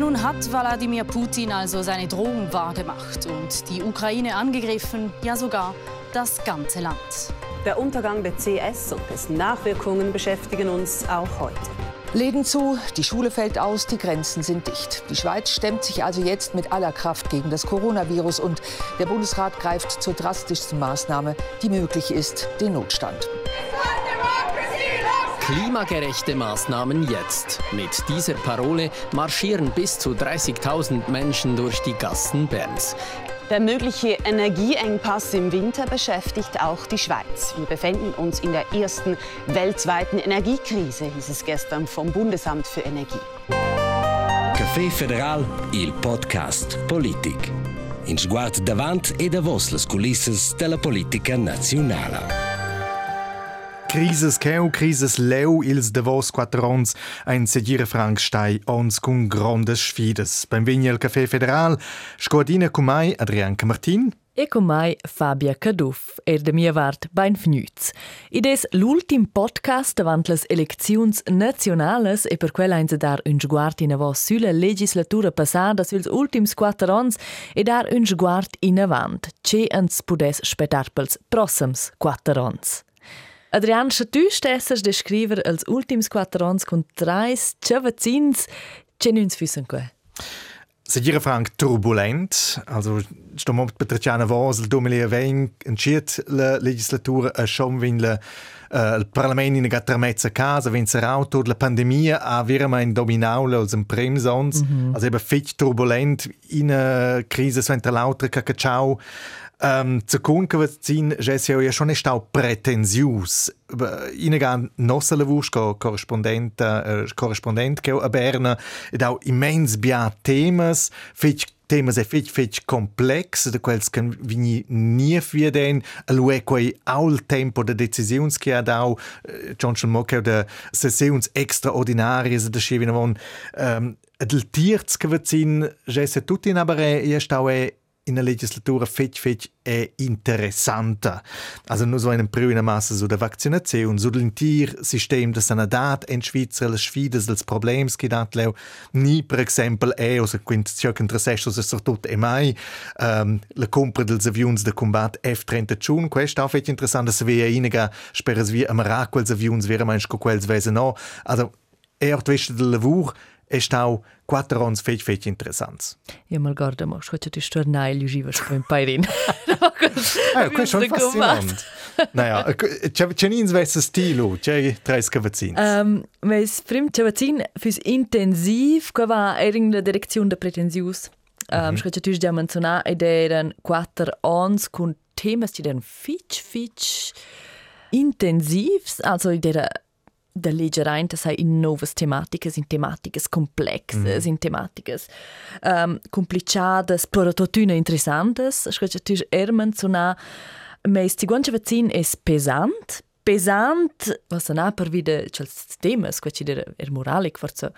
Ja, nun hat Wladimir Putin also seine Drohung wahrgemacht und die Ukraine angegriffen, ja sogar das ganze Land. Der Untergang der CS und dessen Nachwirkungen beschäftigen uns auch heute. Läden zu, die Schule fällt aus, die Grenzen sind dicht. Die Schweiz stemmt sich also jetzt mit aller Kraft gegen das Coronavirus und der Bundesrat greift zur drastischsten Maßnahme, die möglich ist, den Notstand. Klimagerechte Maßnahmen jetzt. Mit dieser Parole marschieren bis zu 30.000 Menschen durch die Gassen Berns. Der mögliche Energieengpass im Winter beschäftigt auch die Schweiz. Wir befinden uns in der ersten weltweiten Energiekrise, hieß es gestern vom Bundesamt für Energie. Café Federal, il podcast Politik. In sguard davant e davos les culisses della politica nazionale. Crises cheu, crises leu, ils davos quattrons ein segire franc stai ons cun grandes sfides. Beim Vignel Café Federal, scoadina cum mai Adrianca Martin, e con mai Fabia Caduff, er de mia vart bain fnüz. Id es l'ultim podcast davant les elecziuns nationales e per quella einse dar un sguard in avos sulla legislatura passada sils ultims quattro ans e dar un sguard in avant, ce ans pudes spetar pels prossems quattro ans. Adrian, se tu stessas de scriver als ultims quattro ans con trais chavazins, ce nuns füssen que? Segira franc turbulent, also sto mo Petriciana Vos, il 2020 entschied la legislatura a schon vin la Uh, il Parlament in gata mezza casa, wenn serau tot la pandemia a veramente dominaula als un bremsons, mm -hmm. also eben fit turbulent in a crise so entre l'altra cacacciao. Secund che vazin jesio ja schon. Inegan nossa lavur co correspondent uh, correspondent che a Berna ed au immens bia temas, fetch temas e fetch fetch complex, de quels can vini nie wie den, a lue quei aul tempo de decisiuns che ha dau John schon Mocke de sessions extraordinarias de schevina von um, del tierz vazin jesse tutti in aber e stau e in der Legislatura fetch fetch è interessanta. Also nur so einen prüne Masse so der Vakzination, so den Tiersystem der Sanadat in Schweizer les Schweides dels Problems gedat leu ni per exempel è o se quint cio che intersesto se sortut e mai um, la compra dels avions de combat F-31 questo è interessante se via inega speres wie am quels avions vera mein sco quels wesen no. Also er twist del lavur è stau quattro ans fetch fetch interessants. Ja mal guarda, ma scho ti stornai gli usiva sco in pairin. Ah, questo è fascinante. naja, c'è nins vesse stilo, c'è tre scavazzins. Um, mes prim c'avazzin füs intensiv, qua va ering la direzione de pretensius. Um, mm -hmm. Ti già menzionà ed eran quattro ans con temas die den fitch fitch intensivs, also der da sei in novas tematikas in tematikas complexas mm. in tematikas um, complicadas però totuna interessantes scocha tu erman sona mas ti guanche vacin es pesant pesant was na per vide chels temas qua ci der er moralic forza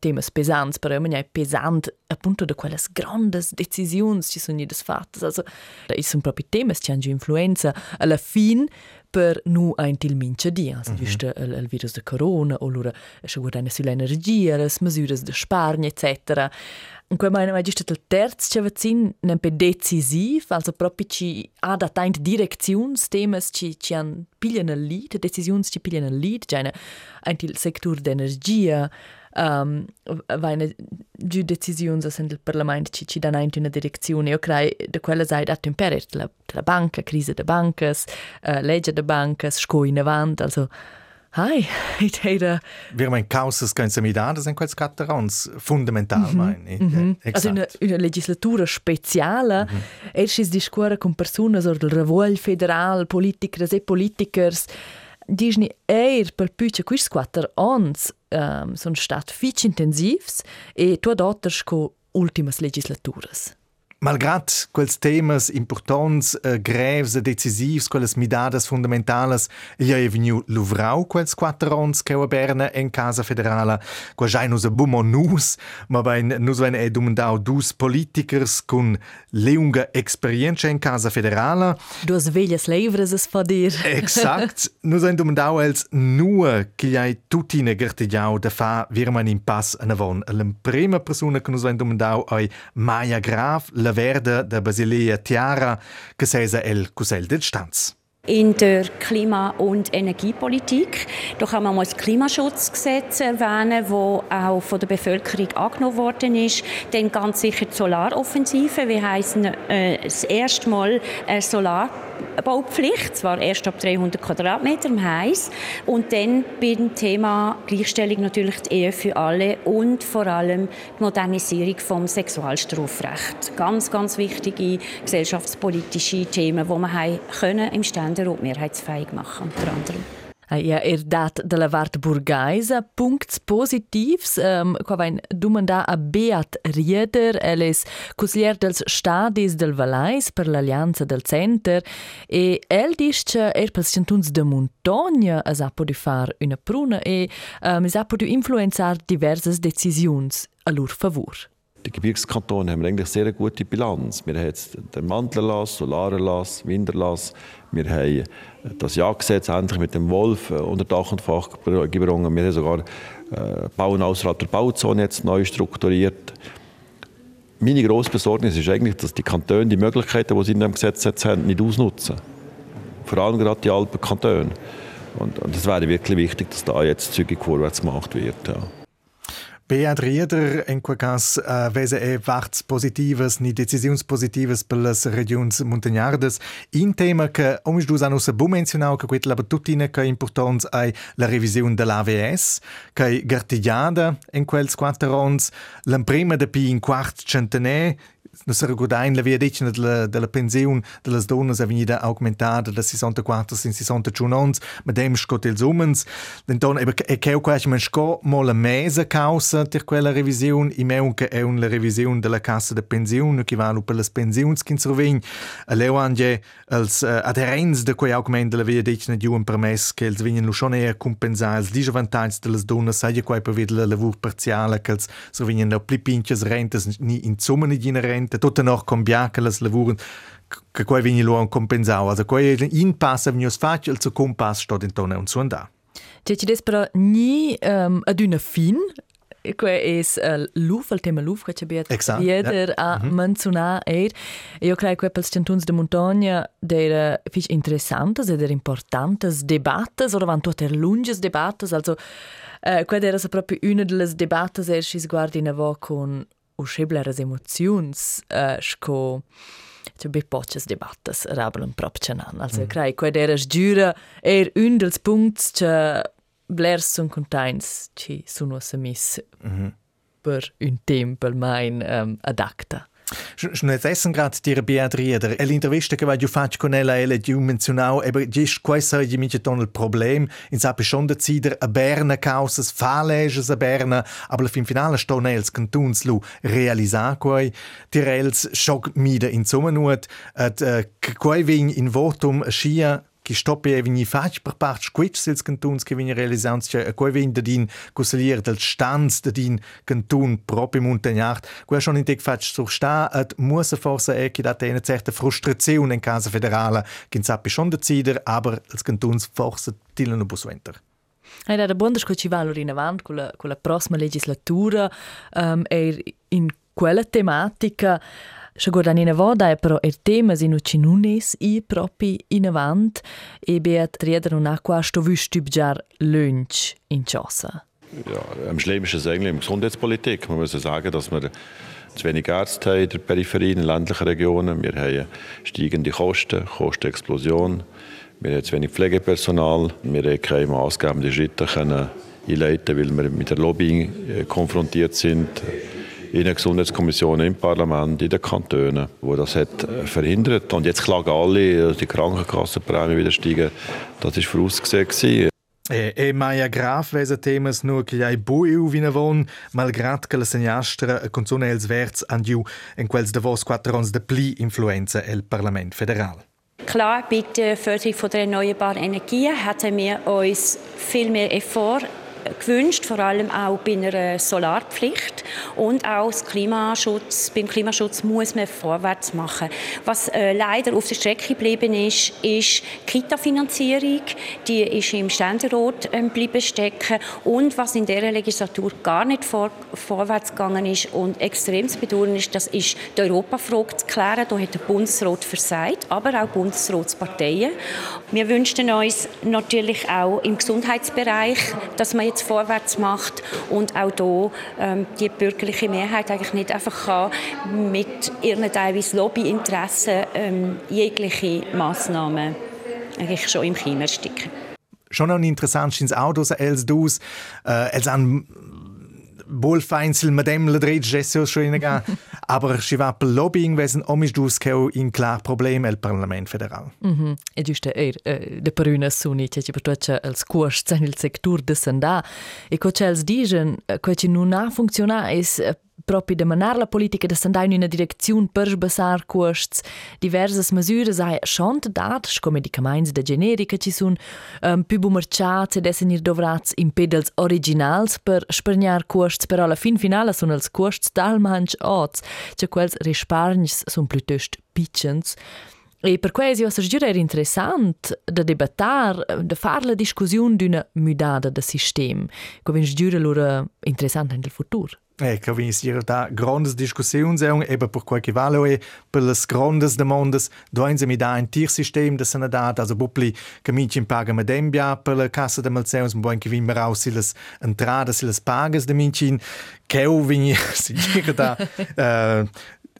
temas pesants però man è pesant appunto da quelles grandes decisiuns ci sono des fattes also da un proprio temas ci hanno influenza alla fin per nu ein til mincha dia, also mm -hmm. just el, el virus de corona o lura scho guardare sull'energia, le misure de spargno etc. In quel meine mai giusto il terzo che vaccin nem pe decisiv, also proprio ci ha da tain directions temas ci ci han pigliano il lead, decisions ci pigliano il lead, già ein til sector d'energia, um, vaina giù decisioni del Parlamento ci, ci danno in una direzione. Io credo che quella sai dato imperare la, la banca, crisi delle banche, uh, legge delle banche, sco in avanti, also Hai, ich hätte... Wir meinen Kausas können Sie mit an, das sind quasi Katerons, fundamental, mhm. meine ich. Mhm. Also in einer Legislatura speziale, mhm. erst ist discorre con persone del Revuol federal, Politikers e Politikers, Disney eir per pyqe kuis quattro ons ehm, um, son stat fich intensivs e tua dottersko ultimas legislaturas. Malgrat quels temas importants, uh, greves e decisivs, quelles midadas fundamentales, gli è venu luvrau quels quattro ons che a Berna en Casa Federala, qua già nus a bumo nus, ma ben nus ven è domandau dus politikers con leunga experienza in Casa Federala. Dus veglias leivres es fa dir. Exakt. nus ven domandau els nur che gli hai tutti ne gertigiau da fa virman in pass an avon. La prima persona che nus ven domandau ai Maya Graf, la Verde der Basilea Tiara, gesäse el Kusel de Stanz in der Klima- und Energiepolitik. Da kann man mal das Klimaschutzgesetz erwähnen, das auch von der Bevölkerung angenommen worden ist. Dann ganz sicher die Solaroffensive. Wir heißen äh, das erste Mal eine Solarbaupflicht, zwar erst ab 300 Quadratmeter im Heiß. Und dann beim Thema Gleichstellung natürlich die Ehe für alle und vor allem die Modernisierung vom Sexualstrafrecht. Ganz, ganz wichtige gesellschaftspolitische Themen, die wir können im Ständerat mehrheitsfähig machen, unter anderem. Ja, er dat de la Vart Burgaisa punkts positivs, um, qua vain dumanda a Beat Rieder, el es consiglier dels stadis del Valais per l'Allianza del Center, e el dice che er pels centuns de montagna es ha podi far una pruna e um, es ha podi influenzar diverses decisions a lur favor. Die Gebirgskantone haben eigentlich sehr gute Bilanz. Wir haben jetzt den Mantelerlass, Solarerlass, Winterlass. Wir haben das Ja-Gesetz endlich mit dem Wolf äh, unter Dach und Fach gebracht. Wir haben sogar äh, Bauen außerhalb der Bauzone jetzt neu strukturiert. Meine grosse Besorgnis ist eigentlich, dass die Kantone die Möglichkeiten, die sie in dem Gesetz jetzt haben, nicht ausnutzen. Vor allem gerade die Alpenkantone. Und es wäre wirklich wichtig, dass da jetzt zügig vorwärts gemacht wird. Ja. Beat Rieder, in quel cas, uh, vese e varts positives, ni decisiuns positives per las regions montagnardes. In tema che, omis dus anus bu mencionau, che quet laba tuttina che importants ai la revisiun de l'AVS, che gartigiada in quels quattrons, l'emprima de pi in quart centenè, Nus recordain la via decina della, della pensione delle donne è venuta aumentata da 64 in 61 anni, ma dem scott ils umens. Denton eben e che quasi man sco mo la mese causa per quella revisione, i meu che è una revisione della cassa de pensione che vale per le pensioni che intervegn. A leo anche als uh, aderenz de quei augment della via decina di un permess che els vengono schon eher compensare els disavantaggi delle donne, sai quai per vedere la lavoro parziale che els vengono pli pinches rentes ni in summa ni in rente che tutte noch cambiare le lavoro che quei vini lo compensau. Also quei in passa venius facil zu compass sto intorno un suon da. C'è ci des però ni um, ad una fin que es uh, luf, il tema luf, che ci abbiamo jeder ja. a mm -hmm. menziona er. Io credo che per centuns de montagna der fich interessantes ed er importantes debattes oder van tutte lunges debattes, also uh, quella era proprio una delle debattes er si guarda in avo con uskybblar emotions uh, eh, sko det blir potches debattes rabeln propchenan. No, alltså mm. krai quae deras djura är er un dels punkts che blers sun contains ci suno semis mm -hmm. per un tempel main um, adacta. Non essen grad dire Beat Rieder. E l'intervista che vai fatto con ella, ella di menzionau, e gis questo è mica ton il problem. In sape schon de Zider a Berna causas, faleges a Berna, aber fin finale sto nels cantuns lu realisar quei tirels schock mide in Summenut, at uh, quei vin in votum schia che stoppi e vini fac per part squitch sils cantuns che vini realisants che a quei vin da din cusalier del stanz da din cantun proprio montagnard quei schon in dec fac sur sta at musa forsa e che data eine certe frustrazione in casa federale che sappi schon de zider aber als cantuns forsa tilano busventer Era da buon che ci va in avanti con la, con la prossima legislatura um, e in quella tematica Še gordan in voda je pro er tema zinu cinunes i propi in avant e beat rieder un aqua sto vüstüb jar lunch in Chossa. Ja, am schlimmsten ist eigentlich in Gesundheitspolitik. Man muss sagen, dass wir zu wenig Ärzte haben in der Peripherie, in ländlichen Regionen. Wir haben steigende Kosten, Kostenexplosion. Wir haben zu wenig Pflegepersonal. Wir haben keine maßgebenden Schritte können einleiten, weil wir mit der Lobby konfrontiert sind in den Gesundheitskommissionen im Parlament, in den Kantonen, wo das hat äh, verhindert. Und jetzt klagen alle, dass die Krankenkassenprämie wieder steigen. Das war vorausgesehen. E, e mai graf vesa temas nur che ai buiu vina von, malgrat che la segnastra a consone els verts andiu in quels de vos quattro ans de pli influenza el Parlament federal. Klar, bei der Förderung von der erneuerbaren Energien hätten wir uns viel mehr Effort gewünscht, vor allem auch bei einer Solarpflicht und auch Klimaschutz. Beim Klimaschutz muss man vorwärts machen. Was äh, leider auf der Strecke geblieben ist, ist Kita-Finanzierung. Die ist im Ständerat ähm, bleiben stecken und was in dieser Legislatur gar nicht vor, vorwärts gegangen ist und extrem zu bedauern ist, das ist die Europafrage zu klären. Da hat der Bundesrat versagt, aber auch Bundesratsparteien. Wir wünschten uns natürlich auch im Gesundheitsbereich, dass man jetzt vorwärts macht und auch hier ähm, die bürgerliche Mehrheit eigentlich nicht einfach kann mit ihren teilweise Lobbyinteressen ähm, jegliche Massnahmen eigentlich schon im China ersticken. Schon noch interessant sind auch, dass els äh, els an Bolfeinsel Madame le Drej Gessio Schönegan, aber si va pel lobbying wesen omis dus keu in klar problem el Parlament federal. Mhm. E giusto er eh, de peruna suni che ci els cost sen il sector de sanda e co els digen co ci non ha es proprio demanar la politica de sandai in una direzione per sbassar costs diverse misure hai schon dat sco medicaments de generica ci sun um, più bu merciats ed essen ir dovrats in pedals originals per spergnar costs però alla fin finale sono els costs talmanch ots che quels rispargnis sun piuttosto piccens E per questo io suggerire era interessante da debattar, da fare la discussione di una mudata del sistema, come suggerire loro interessante nel futuro. Ecco, vi siamo da grandi discussioni, eben per qualche valore, per le grandi domande, dove mi da un tiersystem da se ne dà, also popoli che mi ci paga med embia per la cassa de malseus, ma buon che vi merau si le entrate, si le pagas de mincin, che o vi si da, uh,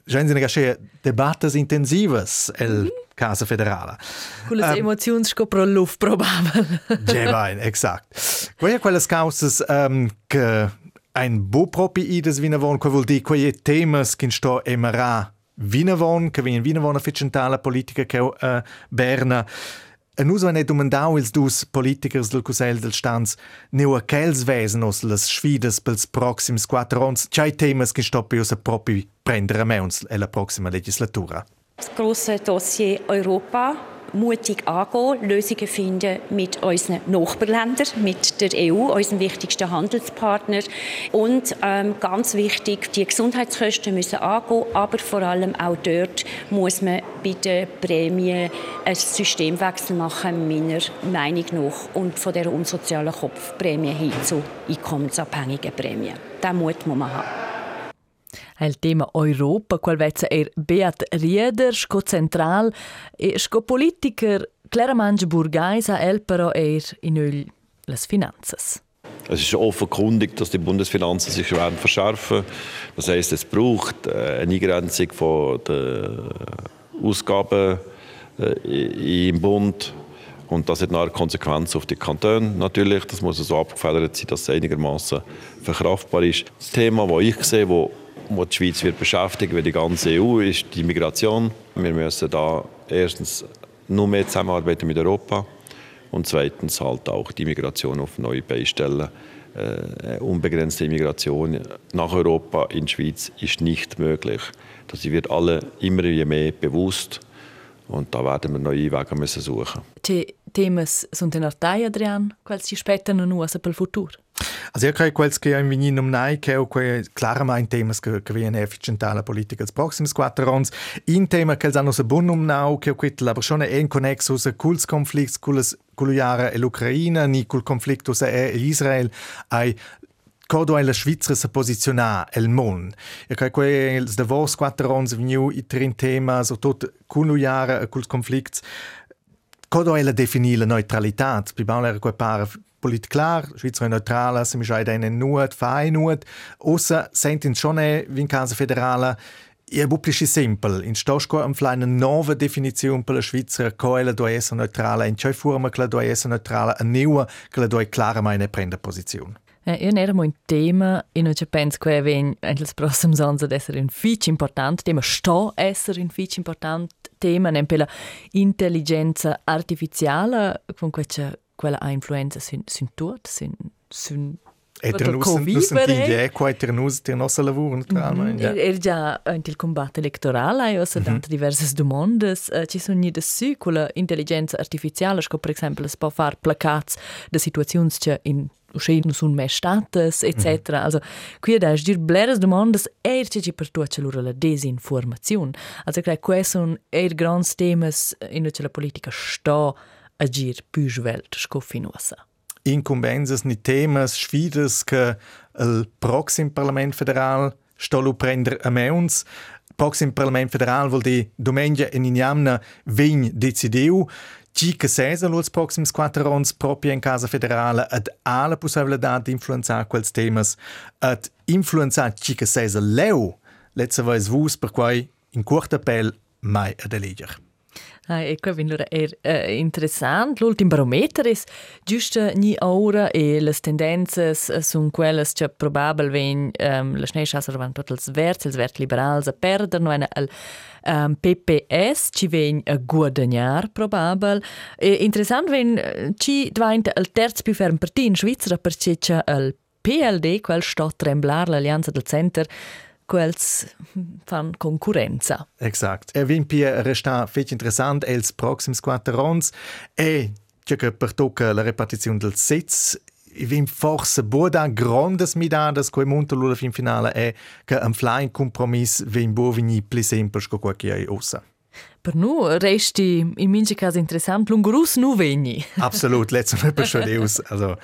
Gente che debattes intensivas el mm. Casa Federale. Con le um, emozioni scopro luft bene, exakt. Quelle quelle causas um, che ein bo propi ides vina von, che vuol dire quelle temas che sto emerà vina von, che vien vina von a ficentala politica che uh, Berna. E nus van et umandau ils dus politikers del Cusel del Stanz. Neu a quels vesen os las sfidas pels proxims quattro ans, tschai temas che stoppi us a propi prendere a meuns e la proxima legislatura. Das grosse Dossier Europa mutig angehen, Lösungen finden mit unseren Nachbarländern, mit der EU, unserem wichtigsten Handelspartner. Und ähm, ganz wichtig, die Gesundheitskosten müssen angehen, aber vor allem auch dort muss man bei den Prämien einen Systemwechsel machen, meiner Meinung nach, und von der unsozialen Kopfprämie hin zu einkommensabhängigen Prämien. Diesen Mut muss man haben. Il tema Europa, qual vezza er Beat Rieder, sco central e sco politiker Claramange Burgaisa el però er in öl las finanzas. Es ist offenkundig, dass die Bundesfinanzen sich werden verschärfen. Das heißt, es braucht äh, eine Eingrenzung von der Ausgaben äh, im Bund und das hat eine Konsequenz auf die Kantone natürlich. Das muss so abgefedert sein, dass es einigermaßen verkraftbar ist. Das Thema, das ich sehe, wo wo die Schweiz wird beschäftigen wird, die ganze EU, ist die Migration. Wir müssen da erstens nur mehr zusammenarbeiten mit Europa und zweitens halt auch die Migration auf neue Beine stellen. Äh, unbegrenzte Immigration nach Europa in die Schweiz ist nicht möglich. Das wird alle immer mehr bewusst und da werden wir neue Wege müssen suchen. Die Themen sind in Artei, Adrian, quali si aspettano nu per il futuro? Also io credo quels che in venin um nai che que claramente temas che che viene efficientale politica als proxims quattro ans in tema che hanno se bon um nau che quit aber schon ein connexus culs conflicts culs culuiara e l'Ucraina ni cul conflictus e Israel ai Codo è la Svizzera si posiziona el mon. E che quei de vos quattro ans veniu i trin tema so tot culuiara e culs conflicts Codo è la definire la neutralità. Bi bauen era quei par polit klar, Schweizer neutrala, se mi schai denen nuot, fai nuot, ossa sentin schon wie in casa federala Je publici simpel. In Stosco am nova definizione per la Svizzera, quella deve essere neutrale, in cui forma che la deve essere neutrale, a neua che la deve chiaramente prendere posizione. Eh, io ne ero un tema e non ci penso che ven nel prossimo anno ad essere un fic importante tema, sto essere un fic importante tema, per la intelligenza artificiale, con questa quella ha influenza sun, sun tot, sun, sun E tra nus, nus sentigli eco e tra nus tra nostra lavoro naturalmente. Mm -hmm. Er già in il combatto elettorale hai ossa mm -hmm. diverse domande ci sono ni su con la intelligenza artificiale sco per esempio si può fare placats de situazioni che in uscendo sun mai states etc. Mm. Also qui da dir bleres domandas er ci per tu ce lura la desinformazione. Also crei questi sono er grands temas in la politica sta agir più svelt sco finosa incumbences ni temas, sfidas que el proxim Parlament Federal stolo prender a meuns. Proxim Parlament Federal vol di domenica in Ignamna vegn decidiu Ci che sesa los proxims quattro ans proprio in casa federale ad ha la possibilità di influenzare quels temas ad influenzare ci che sesa leu letzte vez vus per quai in curta appell mai ad eleger. Ah, ecco, quindi è eh, interessante. L'ultimo barometro è giusto ogni ora e le tendenze sono quelle che probabilmente um, le schnee schassen van tutti i versi, i versi liberali, perdono il um, PPS ci viene a guadagnare probabil. E interessante wenn ci diventa il terzo più fermo partito in Svizzera perché c'è il PLD, quel sta tremblar l'alleanza del center, quels fan concurenza. Exakt. E vin pia resta fetch interessant els proxims quattro ans e che per tocca la repartizione del sitz vim forse boda grandes midadas coi monta lula fin finale è che un flying compromiss vim bo vini pli semplice co qualche ai ossa. Per nu resti in mince caso interessant lungurus nu veni. Absolut, letztes Mal schon Also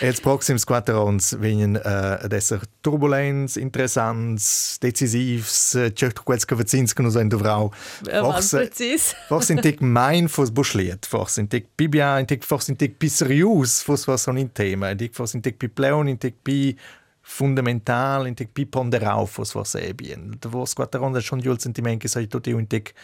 Els proxims quattro ans venien uh, ad esser turbulents, interessants, decisivs, uh, certo quels che vazins che nos ein dovrau. Forse, forse in tic mein fos buschliet, forse in tic bibia, in tic forse in tic pi serius, fos was son in tema, in tic forse in tic pi pleon, in tic pi fundamental, in tic pi ponderau fos was ebien. Da vos quattro ans schon giul sentiment che sai tutti in tic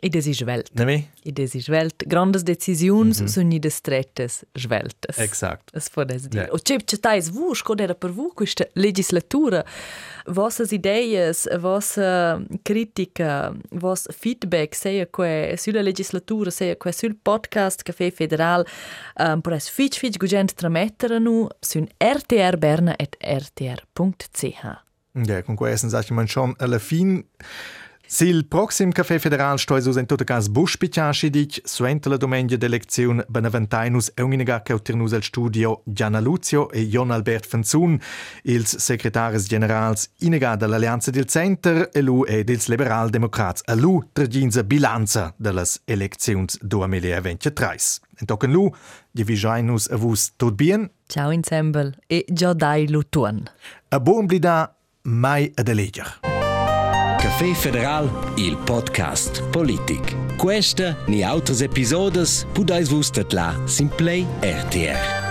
I des is svelt. Nemi? I des is svelt. Grandes decisions mm -hmm. sono des strettes sveltes. Exakt. Es può des dire. Yeah. O c'è c'è tais vu, scodera per vu questa legislatura. Vossas ideias, vossa critica, vos feedback sia que sulla legislatura, sia que sul podcast Café Federal, um, per es fitch fitch gugent tramettere nu sun rtrberna.rtr.ch. Ja, con questo sage man schon alla fin Sil proxim Café Federal stoi sus en tot cas busch picciasci dic, suenta la domenica d'eleziun benevantainus e uninaga che ottirnus al studio Gianna Luzio e Jon Albert Fanzun, ils secretaris generals inega dall'Alleanza del Center e lu e dels Liberal Democrats a lu traginza bilanza dallas elecziuns 2023. En token lu, di vijainus a vus tot bien. Ciao insembel e già dai lutuan. A buon blida mai ad eleger. Café Federal, il podcast politic. Questa ni autres episodes pudais vus la Simplay RTR.